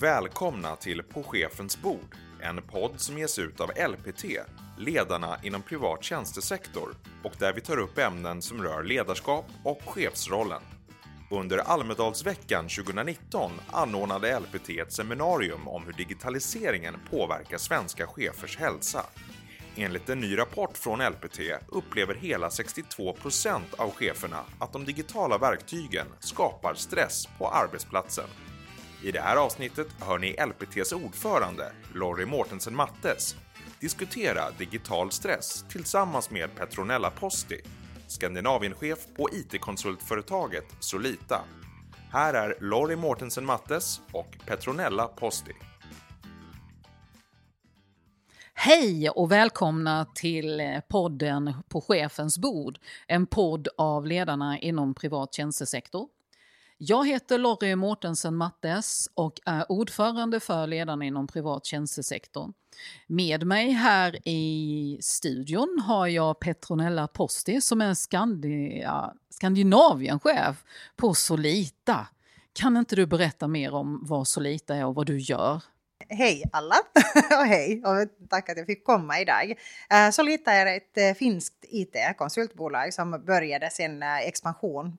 Välkomna till På chefens bord, en podd som ges ut av LPT, ledarna inom privat tjänstesektor och där vi tar upp ämnen som rör ledarskap och chefsrollen. Under Almedalsveckan 2019 anordnade LPT ett seminarium om hur digitaliseringen påverkar svenska chefers hälsa. Enligt en ny rapport från LPT upplever hela 62% av cheferna att de digitala verktygen skapar stress på arbetsplatsen. I det här avsnittet hör ni LPTs ordförande, Lorry Mortensen Mattes, diskutera digital stress tillsammans med Petronella Posti, Skandinavienchef på IT-konsultföretaget Solita. Här är Lorry Mortensen Mattes och Petronella Posti. Hej och välkomna till podden På chefens bord, en podd av ledarna inom privat tjänstesektor. Jag heter Lorry Mårtensen Mattes och är ordförande för ledarna inom privat tjänstesektor. Med mig här i studion har jag Petronella Posti som är Skandia, Skandinavienchef på Solita. Kan inte du berätta mer om vad Solita är och vad du gör? Hej alla och hej och tack att jag fick komma idag. Eh, Solita är ett eh, finskt IT-konsultbolag som började sin eh, expansion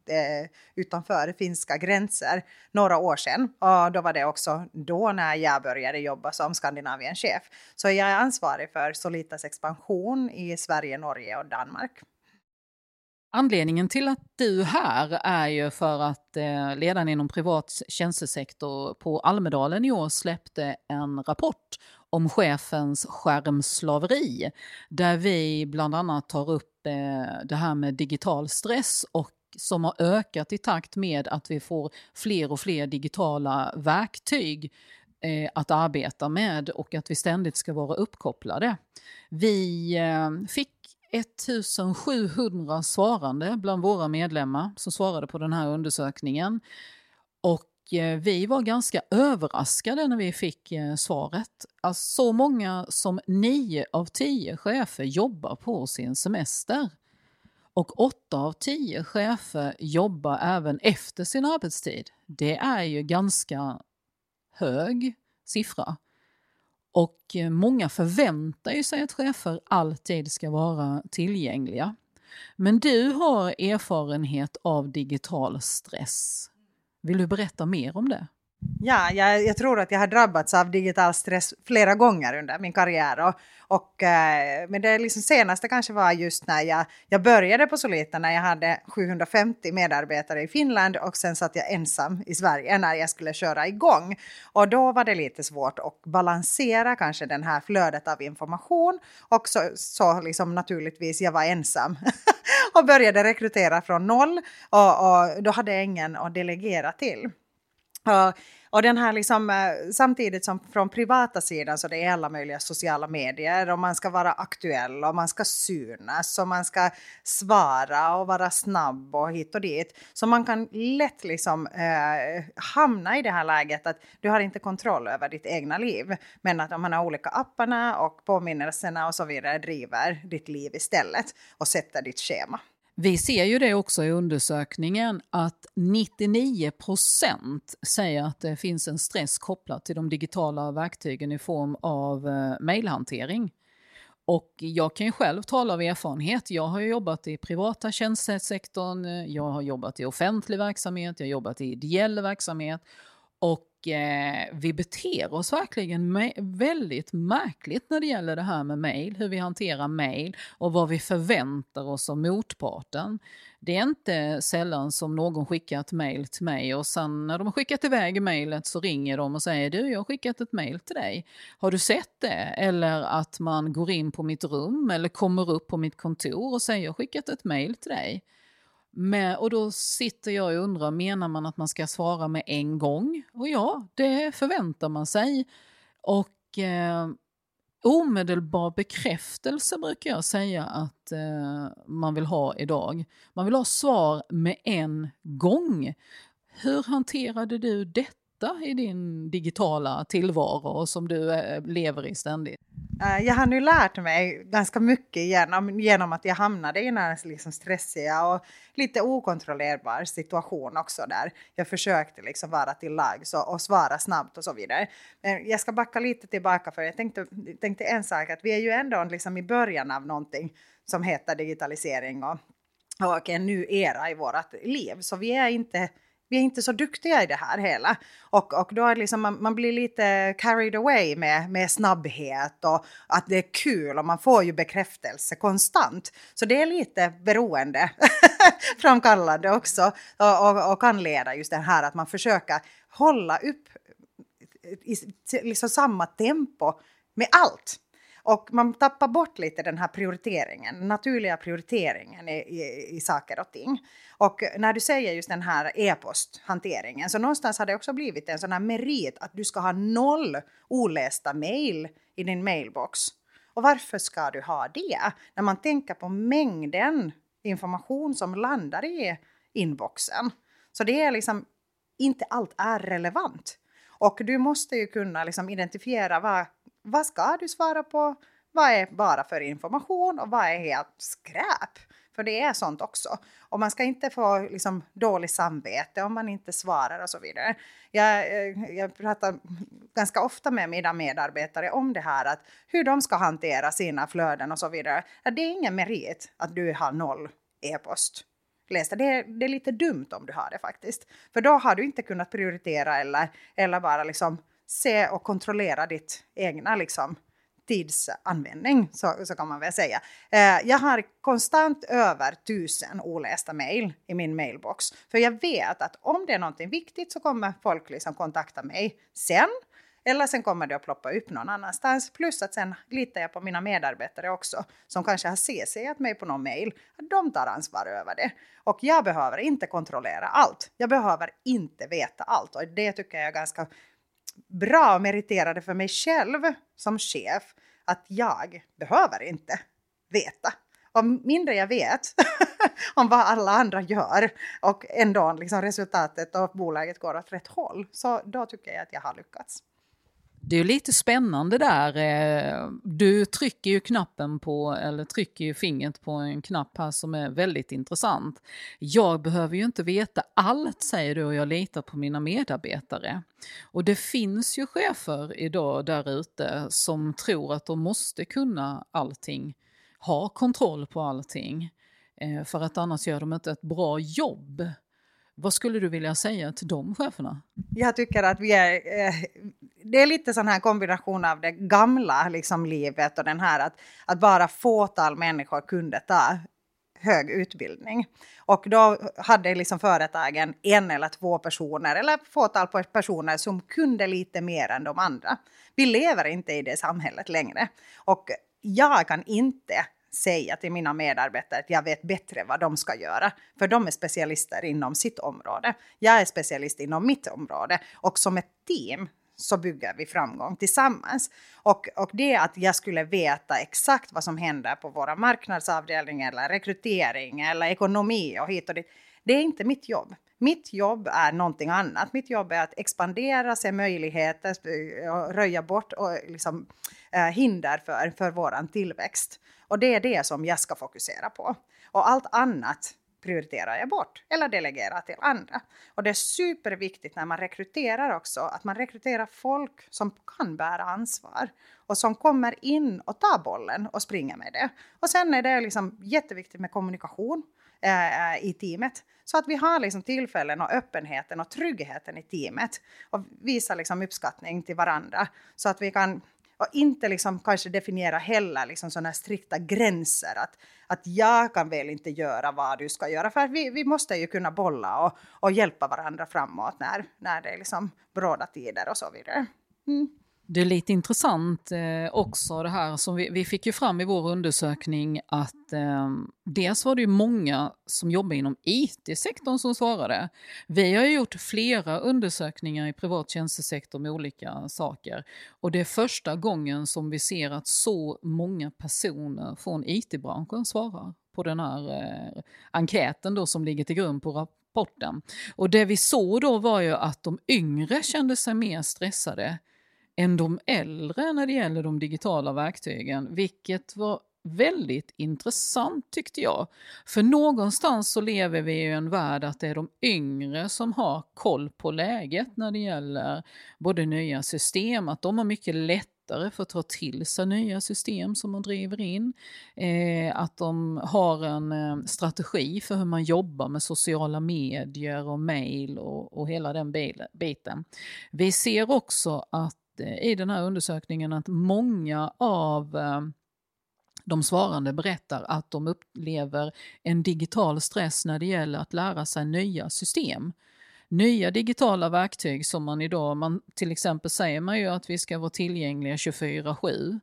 utanför finska gränser några år sedan. Och då var det också då när jag började jobba som Skandinavienchef. Så jag är ansvarig för Solitas expansion i Sverige, Norge och Danmark. Anledningen till att du är här är ju för att eh, ledaren inom privat tjänstesektor på Almedalen i år släppte en rapport om chefens skärmslaveri där vi bland annat tar upp eh, det här med digital stress och som har ökat i takt med att vi får fler och fler digitala verktyg eh, att arbeta med och att vi ständigt ska vara uppkopplade. Vi eh, fick 1700 svarande bland våra medlemmar som svarade på den här undersökningen. Och eh, vi var ganska överraskade när vi fick eh, svaret. Alltså, så många som 9 av 10 chefer jobbar på sin semester. Och 8 av 10 chefer jobbar även efter sin arbetstid. Det är ju ganska hög siffra. Och eh, många förväntar ju sig att chefer alltid ska vara tillgängliga. Men du har erfarenhet av digital stress. Vill du berätta mer om det? Ja, jag, jag, tror att jag har drabbats av digital stress flera gånger under min karriär. Och, och, eh, men det liksom senaste kanske var just när jag, jag började på Solita när jag hade 750 medarbetare i Finland och sen satt jag ensam i Sverige när jag skulle köra igång. Och då var det lite svårt att balansera kanske den här flödet av information och så, så liksom naturligtvis jag var ensam och började rekrytera från noll och, och då hade jag ingen att delegera till. Och den här liksom, eh, samtidigt som från privata sidan så det är alla möjliga sociala medier och man ska vara aktuell och man ska synas och man ska svara och vara snabb och hit och dit. Så man kan lätt liksom eh, hamna i det här läget att du har inte kontroll över ditt egna liv. Men att om man har olika apparna och påminnelserna och så vidare driver ditt liv istället och sätter ditt schema. Vi ser ju det också i undersökningen att 99 procent säger att det finns en stress kopplat till de digitala verktygen i form av eh, mejlhantering. Och jag kan ju själv tala av erfarenhet. Jag har jobbat i privata tjänstesektorn, eh, jag har jobbat i offentlig verksamhet, jag har jobbat i ideell verksamhet och eh, vi beter oss verkligen väldigt märkligt när det gäller det här med mejl, hur vi hanterar mejl och vad vi förväntar oss av motparten. Det är inte sällan som någon skickar ett mejl till mig och sen när de har skickat iväg mejlet så ringer de och säger du, jag har skickat ett mejl till dig. Har du sett det? Eller att man går in på mitt rum eller kommer upp på mitt kontor och säger jag har skickat ett mejl till dig. Men, och då sitter jag och undrar, menar man att man ska svara med en gång? Och ja, det förväntar man sig. Och eh, omedelbar bekräftelse brukar jag säga att eh, man vill ha idag. Man vill ha svar med en gång. Hur hanterade du detta i din digitala tillvaro som du eh, lever i ständigt? Eh, jag har nu lärt mig ganska mycket genom, genom att jag hamnade i en liksom stressiga och lite okontrollerbar situation också där jag försökte liksom vara till lags och, och svara snabbt och så vidare. Men jag ska backa lite tillbaka för jag tänkte, tänkte en sak att vi är ju ändå liksom i början av någonting som heter digitalisering och, och en ny era i vårt liv. Så vi är inte vi är inte så duktiga i det här hela. Och, och då är liksom man, man, blir lite carried away med, med snabbhet och att det är kul och man får ju bekräftelse konstant. Så det är lite beroende framkallande också och, och, och, kan leda just det här att man försöker hålla upp i, liksom samma tempo med allt. Och man tappar bort lite den här prioriteringen, naturliga prioriteringen i, i, i saker och ting. Och när du säger just den här e-posthanteringen så någonstans har det också blivit en sån här merit att du ska ha noll olästa mejl i din mailbox. Och varför ska du ha det? När man tänker på mängden information som landar i inboxen. Så det är liksom, inte allt är relevant. Och du måste ju kunna liksom identifiera vad vad ska du svara på? Vad är bara för information och vad är helt skräp? För det är sånt också. Och man ska inte få liksom, dåligt samvete om man inte svarar och så vidare. Jag, eh, jag pratar ganska ofta med mina medarbetare om det här, att hur de ska hantera sina flöden och så vidare. Det är ingen merit att du har noll e-post lästa. Det är, det är lite dumt om du har det faktiskt. För då har du inte kunnat prioritera eller, eller bara liksom se och kontrollera ditt egna liksom, tidsanvändning, så, så kan man väl säga. Eh, jag har konstant över tusen olästa mejl i min mailbox. För jag vet att om det är någonting viktigt så kommer folk liksom kontakta mig sen. Eller sen kommer det att ploppa upp någon annanstans. Plus att sen litar jag på mina medarbetare också, som kanske har CCat mig på någon mail. De tar ansvar över det. Och jag behöver inte kontrollera allt. Jag behöver inte veta allt. Och det tycker jag är ganska bra och meriterade för mig själv som chef att jag behöver inte veta. Om mindre jag vet om vad alla andra gör och ändå liksom resultatet och bolaget går åt rätt håll, så då tycker jag att jag har lyckats. Det är lite spännande där. Eh, du trycker ju knappen på, eller trycker ju fingret på en knapp här som är väldigt intressant. Jag behöver ju inte veta allt säger du och jag litar på mina medarbetare. Och det finns ju chefer idag där ute som tror att de måste kunna allting, ha kontroll på allting. Eh, för att annars gör de inte ett bra jobb. Vad skulle du vilja säga till de cheferna? Jag tycker att vi är... Eh, det är lite sån här kombination av det gamla liksom, livet och den här att, att bara fåtal människor kunde ta hög utbildning. Och då hade liksom företagen en eller två personer eller fåtal personer som kunde lite mer än de andra. Vi lever inte i det samhället längre. Och jag kan inte säga till mina medarbetare att jag vet bättre vad de ska göra. För de är specialister inom sitt område. Jag är specialist inom mitt område. Och som ett team så bygger vi framgång tillsammans. Och, och det att jag skulle veta exakt vad som händer på våra marknadsavdelningar eller rekrytering eller ekonomi och hit och dit. Det är inte mitt jobb. Mitt jobb är någonting annat. Mitt jobb är att expandera, se möjligheter, röja bort och liksom, eh, hinder för, för vår tillväxt. Och det är det som jag ska fokusera på. Och allt annat prioriterar jag bort eller delegerar till andra. Och det är superviktigt när man rekryterar också att man rekryterar folk som kan bära ansvar och som kommer in och tar bollen och springer med det. Och sen är det liksom jätteviktigt med kommunikation eh, i teamet så att vi har liksom tillfällen och öppenheten och tryggheten i teamet och visar liksom uppskattning till varandra så att vi kan och inte liksom kanske definiera heller liksom sådana strikta gränser att, att jag kan väl inte göra vad du ska göra. För vi, vi måste ju kunna bolla och, och hjälpa varandra framåt när, när det är liksom bråda tider och så vidare. Mm. Det är lite intressant eh, också det här som vi, vi, fick ju fram i vår undersökning att eh, dels var det ju många som jobbar inom IT-sektorn som svarade. Vi har gjort flera undersökningar i privat tjänstesektor med olika saker och det är första gången som vi ser att så många personer från IT-branschen svarar på den här eh, enkäten då som ligger till grund på rapporten. Och det vi såg då var ju att de yngre kände sig mer stressade än de äldre när det gäller de digitala verktygen, vilket var väldigt intressant tyckte jag. För någonstans så lever vi i en värld att det är de yngre som har koll på läget när det gäller både nya system, att de har mycket lättare för att ta till sig nya system som man driver in. Eh, att de har en eh, strategi för hur man jobbar med sociala medier och mail och, och hela den biten. Vi ser också att Eh, i den här undersökningen att många av eh, de svarande berättar att de upplever en digital stress när det gäller att lära sig nya system. Nya digitala verktyg som man idag, man, till exempel säger man ju att vi ska vara tillgängliga 24-7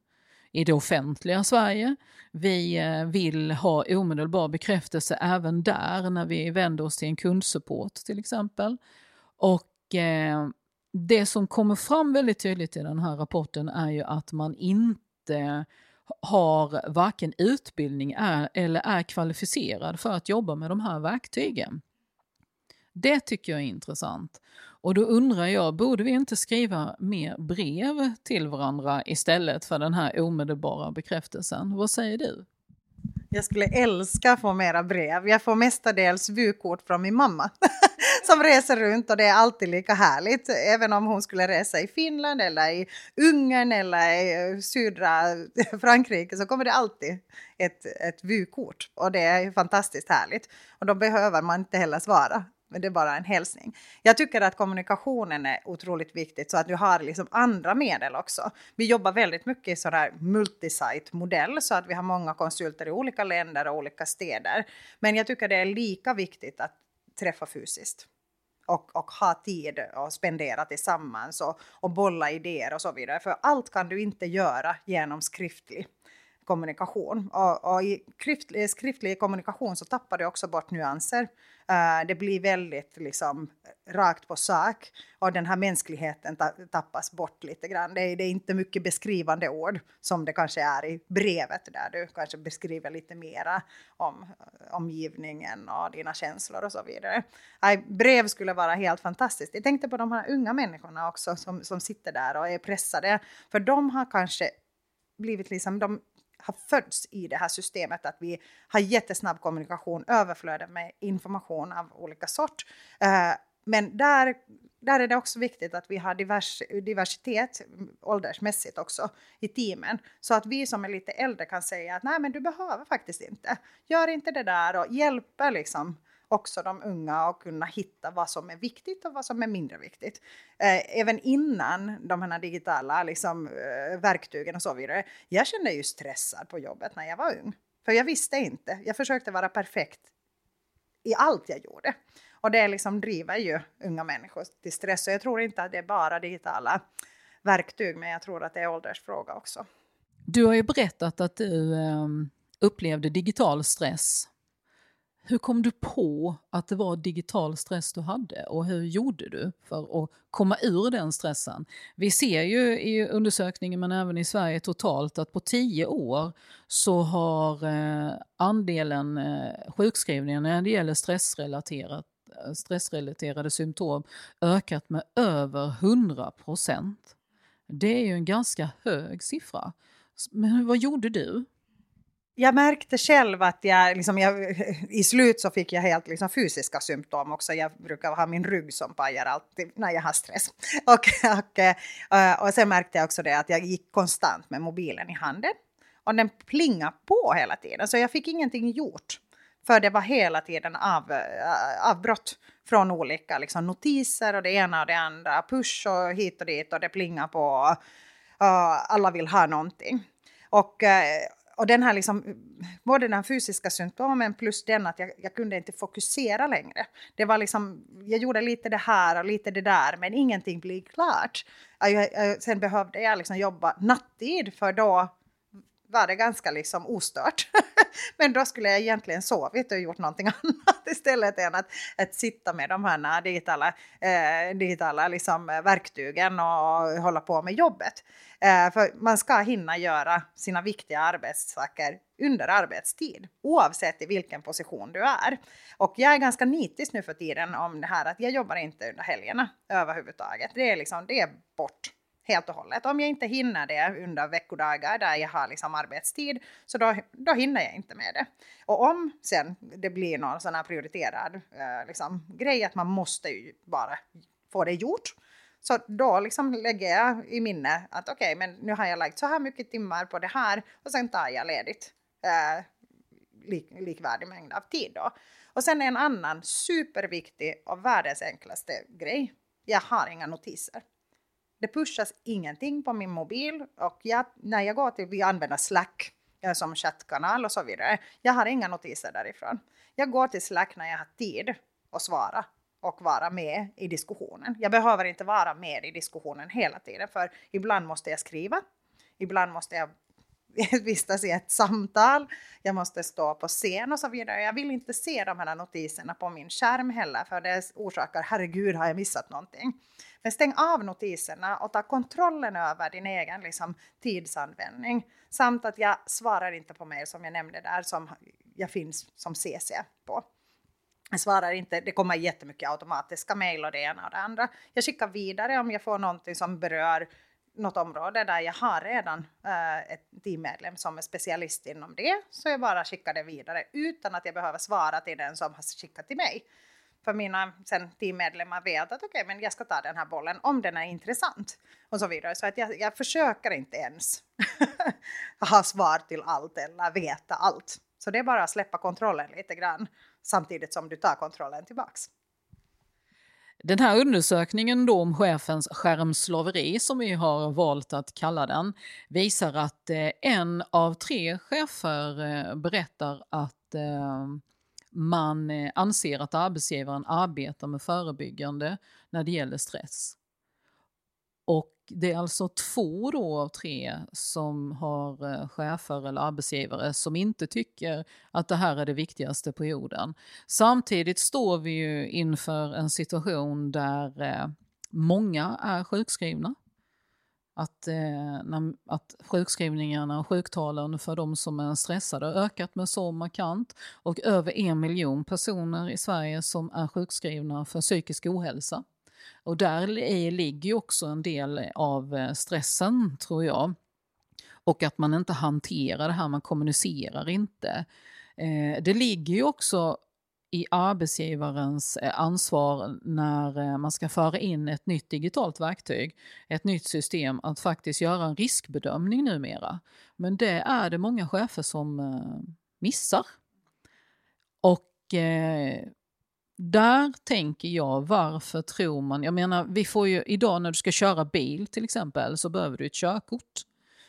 i det offentliga Sverige. Vi eh, vill ha omedelbar bekräftelse även där när vi vänder oss till en kundsupport till exempel. Och eh, det som kommer fram väldigt tydligt i den här rapporten är ju att man inte har varken utbildning är, eller är kvalificerad för att jobba med de här verktygen. Det tycker jag är intressant. Och då undrar jag, borde vi inte skriva mer brev till varandra istället för den här omedelbara bekräftelsen? Vad säger du? Jag skulle älska att få mera brev. Jag får mestadels vykort från min mamma som reser runt och det är alltid lika härligt. Även om hon skulle resa i Finland eller i Ungern eller i eh, södra Frankrike så kommer det alltid ett, ett vykort och det är fantastiskt härligt. Och då behöver man inte heller svara men det är bara en hälsning. Jag tycker att kommunikationen är otroligt viktigt så att du har liksom andra medel också. Vi jobbar väldigt mycket i sån här multisite-modell så att vi har många konsulter i olika länder och olika städer. Men jag tycker det är lika viktigt att träffa fysiskt. Och, och, ha tid och spendera tillsammans och, och bolla idéer och så vidare. För allt kan du inte göra genom skriftlig kommunikation. Och, och i skriftlig, eh, skriftlig kommunikation så tappar du också bort nyanser. Uh, det blir väldigt liksom, eh, rakt på sak och den här mänskligheten ta tappas bort lite grann. Det är, det är, inte mycket beskrivande ord som det kanske är i brevet där du kanske beskriver lite mera om omgivningen och dina känslor och så vidare. Uh, brev skulle vara helt fantastiskt. Jag tänkte på de här unga människorna också som, som sitter där och är pressade. För de har kanske blivit liksom, de har fötts i det här systemet, att vi har jättesnabb kommunikation, överflöde med information av olika sort. Eh, men där, där är det också viktigt att vi har divers, diversitet mm, åldersmässigt också i teamen. Så att vi som är lite äldre kan säga att nej men du behöver faktiskt inte. Gör inte det där och hjälper liksom också de unga att kunna hitta vad som är viktigt och vad som är mindre viktigt. Eh, även innan de här digitala liksom, eh, verktygen och så vidare. Jag kände ju stressad på jobbet när jag var ung. För jag visste inte. Jag försökte vara perfekt i allt jag gjorde. Och det liksom driver ju unga människor till stress. Så jag tror inte att det är bara digitala verktyg, men jag tror att det är åldersfråga också. Du har ju berättat att du eh, upplevde digital stress hur kom du på att det var digital stress du hade och hur gjorde du för att komma ur den stressen? Vi ser ju i undersökningen men även i Sverige totalt att på tio år så har eh, andelen eh, sjukskrivningar när det gäller stressrelaterat eh, stressrelaterade symptom ökat med över 100 procent. Det är ju en ganska hög siffra. Men vad gjorde du? Jag märkte själv att jag, liksom, jag, i slut så fick jag helt liksom, fysiska symptom också. Jag brukar ha min rygg som pajar alltid när jag har stress. Och, och, eh, och sen märkte jag också det att jag gick konstant med mobilen i handen. Och den plingade på hela tiden, så jag fick ingenting gjort. För det var hela tiden av, eh, avbrott från olika liksom, notiser och det ena och det andra. Push och hit och dit och det plingar på. Och alla vill ha någonting. Och, eh, och den här liksom, både den fysiska symptomen plus den att jag, jag, kunde inte fokusera längre. Det var liksom, jag gjorde lite det här och lite det där men ingenting blev klart. Jag, jag, sen behövde jag liksom jobba nattid för då var det ganska liksom ostört. Men då skulle jag egentligen sovit och gjort någonting annat istället än att, att sitta med de här digitala, eh, digitala liksom eh, verktygen och hålla på med jobbet. Eh, för man ska hinna göra sina viktiga arbetssaker under arbetstid, oavsett i vilken position du är. Och jag är ganska nitisk nu för tiden om det här att jag jobbar inte under helgerna överhuvudtaget. Det är liksom, det är bort helt och hållet. Om jag inte hinner det under veckodagar där jag har liksom arbetstid, så då, då hinner jag inte med det. Och om sen det blir någon sån här prioriterad eh, liksom, grej att man måste ju bara få det gjort, så då liksom lägger jag i minne att okej, okay, men nu har jag lagt så här mycket timmar på det här och sen tar jag ledigt eh, lik, likvärdig mängd av tid då. Och sen en annan superviktig och världens enklaste grej. Jag har inga notiser. Det pushas ingenting på min mobil och jag, när jag går till, vi använder Slack eh, som chattkanal och så vidare. Jag har inga notiser därifrån. Jag går till Slack när jag har tid att svara och vara med i diskussionen. Jag behöver inte vara med i diskussionen hela tiden för ibland måste jag skriva. Ibland måste jag vistas i ett samtal, jag måste stå på scen och så vidare. Jag vill inte se de här notiserna på min skärm heller för det orsakar, herregud har jag missat någonting. Men stäng av notiserna och ta kontrollen över din egen liksom, tidsanvändning. Samt att jag svarar inte på mejl som jag nämnde där som jag finns som CC på. Jag svarar inte, det kommer jättemycket automatiska mejl och det ena och det andra. Jag skickar vidare om jag får någonting som berör något område där jag har redan äh, ett teammedlem som är specialist inom det, så jag bara skickar det vidare utan att jag behöver svara till den som har skickat till mig. För mina sen teammedlemmar vet att okej, okay, men jag ska ta den här bollen om den är intressant och så vidare. Så att jag, jag försöker inte ens ha svar till allt eller veta allt. Så det är bara att släppa kontrollen lite grann samtidigt som du tar kontrollen tillbaks. Den här undersökningen då om chefens skärmslaveri, som vi har valt att kalla den, visar att eh, en av tre chefer eh, berättar att eh, man eh, anser att arbetsgivaren arbetar med förebyggande när det gäller stress. Och det är alltså två då av tre som har eh, chefer eller arbetsgivare som inte tycker att det här är det viktigaste på jorden. Samtidigt står vi ju inför en situation där eh, många är sjukskrivna. Att, eh, att sjukskrivningarna och sjuktalen för de som är stressade har ökat med så markant och över en miljon personer i Sverige som är sjukskrivna för psykisk ohälsa. Och där ligger ju också en del av eh, stressen, tror jag. Och att man inte hanterar det här, man kommunicerar inte. Eh, det ligger ju också i arbetsgivarens eh, ansvar när eh, man ska föra in ett nytt digitalt verktyg, ett nytt system, att faktiskt göra en riskbedömning numera. Men det är det många chefer som eh, missar. Och där tänker jag, varför tror man, jag menar vi får ju idag när du ska köra bil till exempel så behöver du ett körkort.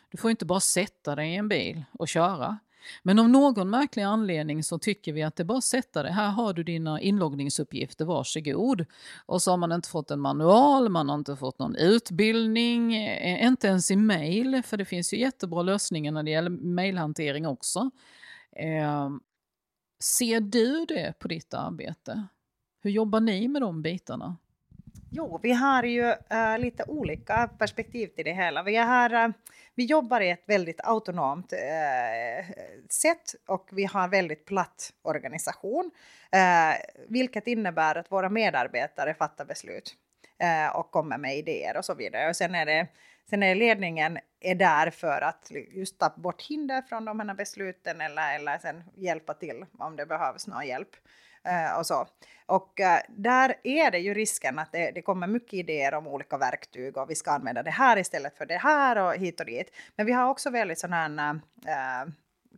Du får inte bara sätta dig i en bil och köra. Men av någon märklig anledning så tycker vi att det är bara att sätta dig, här har du dina inloggningsuppgifter, varsågod. Och så har man inte fått en manual, man har inte fått någon utbildning, eh, inte ens i mail, för det finns ju jättebra lösningar när det gäller mailhantering också. Eh, ser du det på ditt arbete? Hur jobbar ni med de bitarna? Jo, vi har ju äh, lite olika perspektiv till det hela. Vi, har, äh, vi jobbar i ett väldigt autonomt äh, sätt och vi har väldigt platt organisation, vilket innebär att våra medarbetare fattar beslut och kommer med idéer och så vidare. Och sen är det Sen är ledningen är där för att just ta bort hinder från de här besluten eller, eller sen hjälpa till om det behövs någon hjälp. Eh, och så. Och eh, där är det ju risken att det, det, kommer mycket idéer om olika verktyg och vi ska använda det här istället för det här och hit och dit. Men vi har också väldigt sån här uh,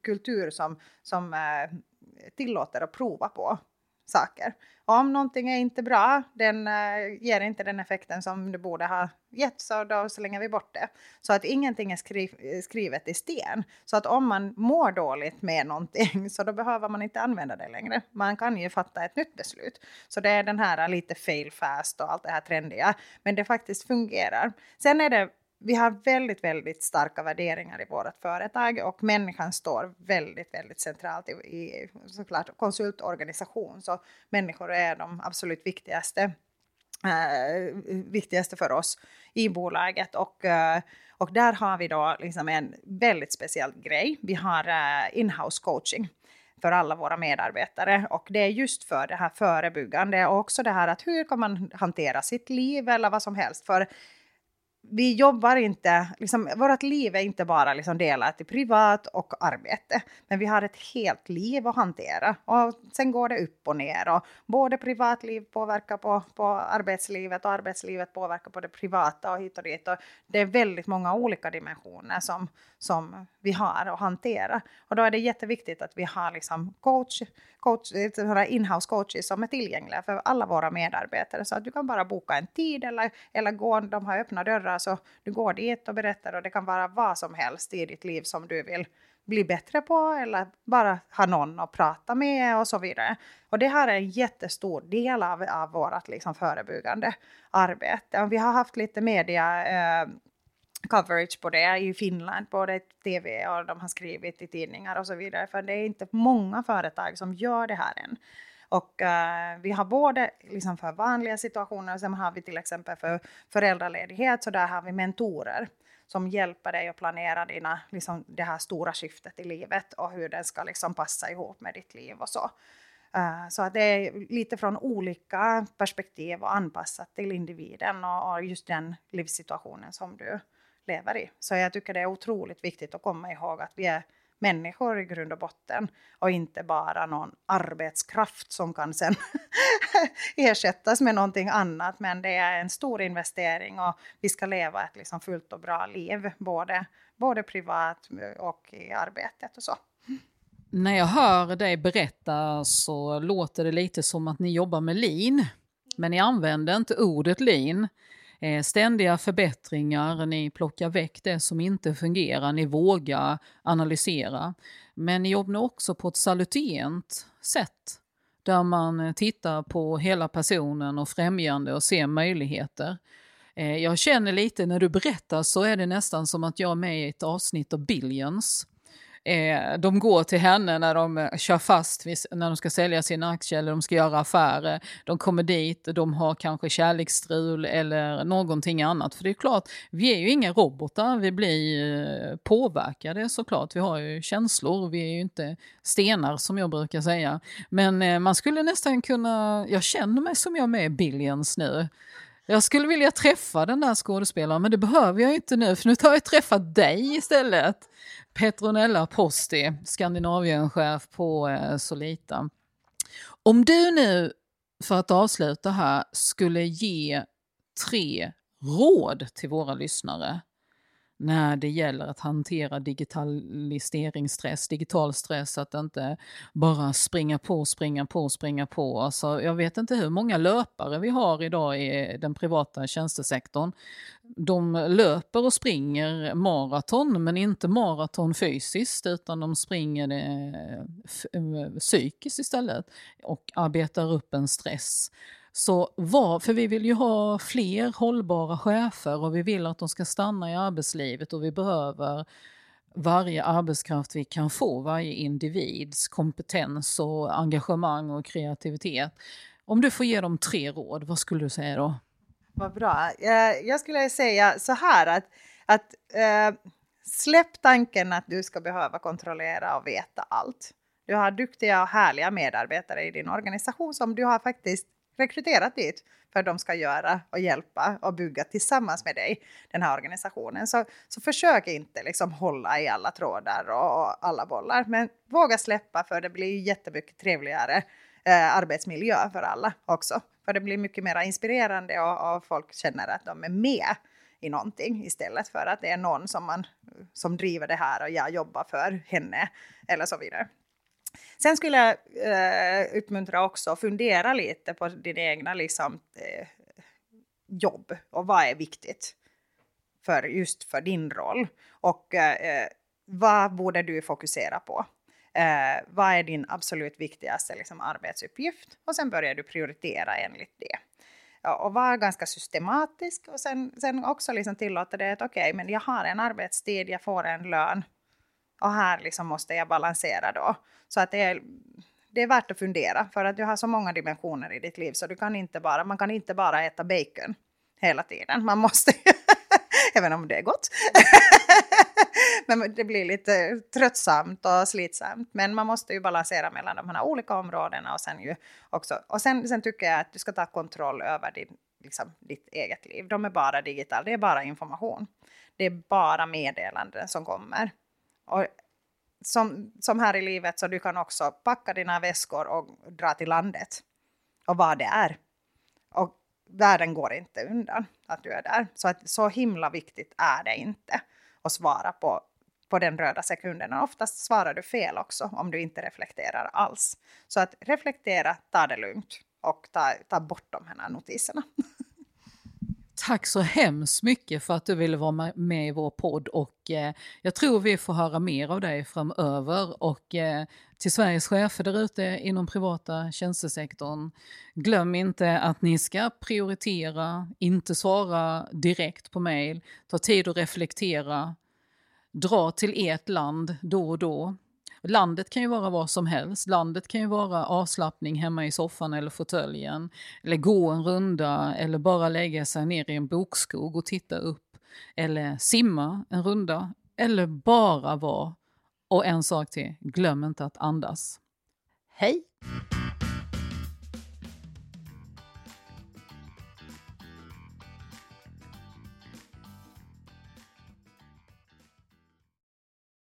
kultur som, som tillåter att prova på saker. Om någonting är inte bra, den eh, ger inte den effekten som det borde ha gett, så då slänger vi bort det. Så att ingenting är skri skrivet i sten. Så att om man mår dåligt med någonting, så då behöver man inte använda det längre. Man kan ju fatta ett nytt beslut. Så det är den här lite fail fast och allt det här trendiga, men det faktiskt fungerar. Sen är det vi har väldigt, väldigt starka värderingar i vårt företag och människan står väldigt, väldigt centralt i, i såklart konsultorganisation. Så människor är de absolut viktigaste, eh, viktigaste för oss i bolaget. Och, eh, och där har vi då liksom en väldigt speciell grej. Vi har äh, inhouse coaching för alla våra medarbetare. Och det är just för det här förebyggande och också det här att hur kan man hantera sitt liv eller vad som helst. För vi jobbar inte, liksom, vårt liv är inte bara liksom delat i privat och arbete, men vi har ett helt liv att hantera. Och sen går det upp och ner och både privatliv påverkar på, på arbetslivet och arbetslivet påverkar på det privata och hit och dit. Och det är väldigt många olika dimensioner som, som vi har att hantera. Och då är det jätteviktigt att vi har liksom coach, coach, eh, inhouse coaches som är tillgängliga för alla våra medarbetare så att du kan bara boka en tid eller, eller gå, de har öppna dörrar så du går dit och berättar och det kan vara vad som helst i ditt liv som du vill bli bättre på eller bara ha någon att prata med och så vidare. Och det här är en jättestor del av, av vårt liksom förebyggande arbete. Och vi har haft lite media eh, coverage på det i Finland, både tv och de har skrivit i tidningar och så vidare. För det är inte många företag som gör det här än. Och uh, vi har både liksom för vanliga situationer och sen har vi till exempel för föräldraledighet så där har vi mentorer som hjälper dig att planera dina, liksom, det här stora skiftet i livet och hur den ska liksom passa ihop med ditt liv och så. Uh, så att det är lite från olika perspektiv och anpassat till individen och, och just den livssituationen som du lever i. Så jag tycker det är otroligt viktigt att komma ihåg att vi är människor i grund och botten och inte bara någon arbetskraft som kan sen ersättas med någonting annat. Men det är en stor investering och vi ska leva ett liksom fullt och bra liv, både, både privat och i arbetet och så. När jag hör dig berätta så låter det lite som att ni jobbar med lean, men ni använder inte ordet lean. Eh, ständiga förbättringar, ni plockar väck det som inte fungerar, ni vågar analysera. Men ni jobbar också på ett salutent sätt där man eh, tittar på hela personen och främjande och ser möjligheter. Eh, jag känner lite när du berättar så är det nästan som att jag är med i ett avsnitt av Billions. Eh, de går till henne när de eh, kör fast när de ska sälja sina aktier eller de ska göra affärer. De kommer dit, de har kanske kärleksstrul eller någonting annat. För det är klart, vi är ju inga robotar, vi blir eh, påverkade såklart. Vi har ju känslor, vi är ju inte stenar som jag brukar säga. Men eh, man skulle nästan kunna, jag känner mig som jag är med i Billions nu. Jag skulle vilja träffa den där skådespelaren men det behöver jag inte nu för nu har jag träffat dig istället. Petronella Posti, Skandinavienchef på eh, Solita. Om du nu, för att avsluta här, skulle ge tre råd till våra lyssnare när det gäller att hantera digitaliseringsstress, digital stress, att inte bara springa på, springa på, springa på. Alltså, jag vet inte hur många löpare vi har idag i den privata tjänstesektorn. De löper och springer maraton, men inte maraton fysiskt, utan de springer eh, det psykiskt istället och arbetar upp en stress. Så var, för vi vill ju ha fler hållbara chefer och vi vill att de ska stanna i arbetslivet och vi behöver varje arbetskraft vi kan få, varje individs kompetens och engagemang och kreativitet. Om du får ge dem tre råd, vad skulle du säga då? Vad bra. Eh, jag skulle säga så här att, att eh, släpp tanken att du ska behöva kontrollera och veta allt. Du har duktiga och härliga medarbetare i din organisation som du har faktiskt rekryterat dit för att de ska göra och hjälpa och bygga tillsammans med dig den här organisationen. Så, så försök inte liksom hålla i alla trådar och alla bollar, men våga släppa för det blir jättemycket trevligare eh, arbetsmiljö för alla också. För det blir mycket mer inspirerande och, och folk känner att de är med i någonting istället för att det är någon som, man, som driver det här och jag jobbar för henne eller så vidare. Sen skulle jag eh, uppmuntra också att fundera lite på din egna liksom, eh, jobb och vad är viktigt för just för din roll och eh, vad borde du fokusera på? Eh, vad är din absolut viktigaste liksom, arbetsuppgift? Och sen börjar du prioritera enligt det. Ja, och vara ganska systematisk och sen, sen också liksom tillåta det att okej, okay, men jag har en arbetstid, jag får en lön och här liksom måste jag balansera då. Så att det är, det är värt att fundera för att du har så många dimensioner i ditt liv så du kan inte bara, man kan inte bara äta bacon hela tiden. Man måste, även om det är gott. Men det blir lite tröttsamt och slitsamt. Men man måste ju balansera mellan de här olika områdena och sen ju också. Och sen, sen tycker jag att du ska ta kontroll över din liksom, ditt eget liv. De är bara digitala, det är bara information. Det är bara meddelanden som kommer. Och som, som här i livet så du kan också packa dina väskor och dra till landet och vara där. Och världen går inte undan att du är där. Så att så himla viktigt är det inte att svara på, på den röda sekunden. Och oftast svarar du fel också om du inte reflekterar alls. Så att reflektera, ta det lugnt och ta, ta bort de här notiserna. Tack så hemskt mycket för att du ville vara med i vår podd och eh, jag tror vi får höra mer av dig framöver och eh, till Sveriges chefer där ute inom privata tjänstesektorn, glöm inte att ni ska prioritera, inte svara direkt på mejl, ta tid att reflektera, dra till ert land då och då, Landet kan ju vara vad som helst. Landet kan ju vara avslappning hemma i soffan eller fåtöljen. Eller gå en runda eller bara lägga sig ner i en bokskog och titta upp. Eller simma en runda. Eller bara vara. Och en sak till, glöm inte att andas. Hej!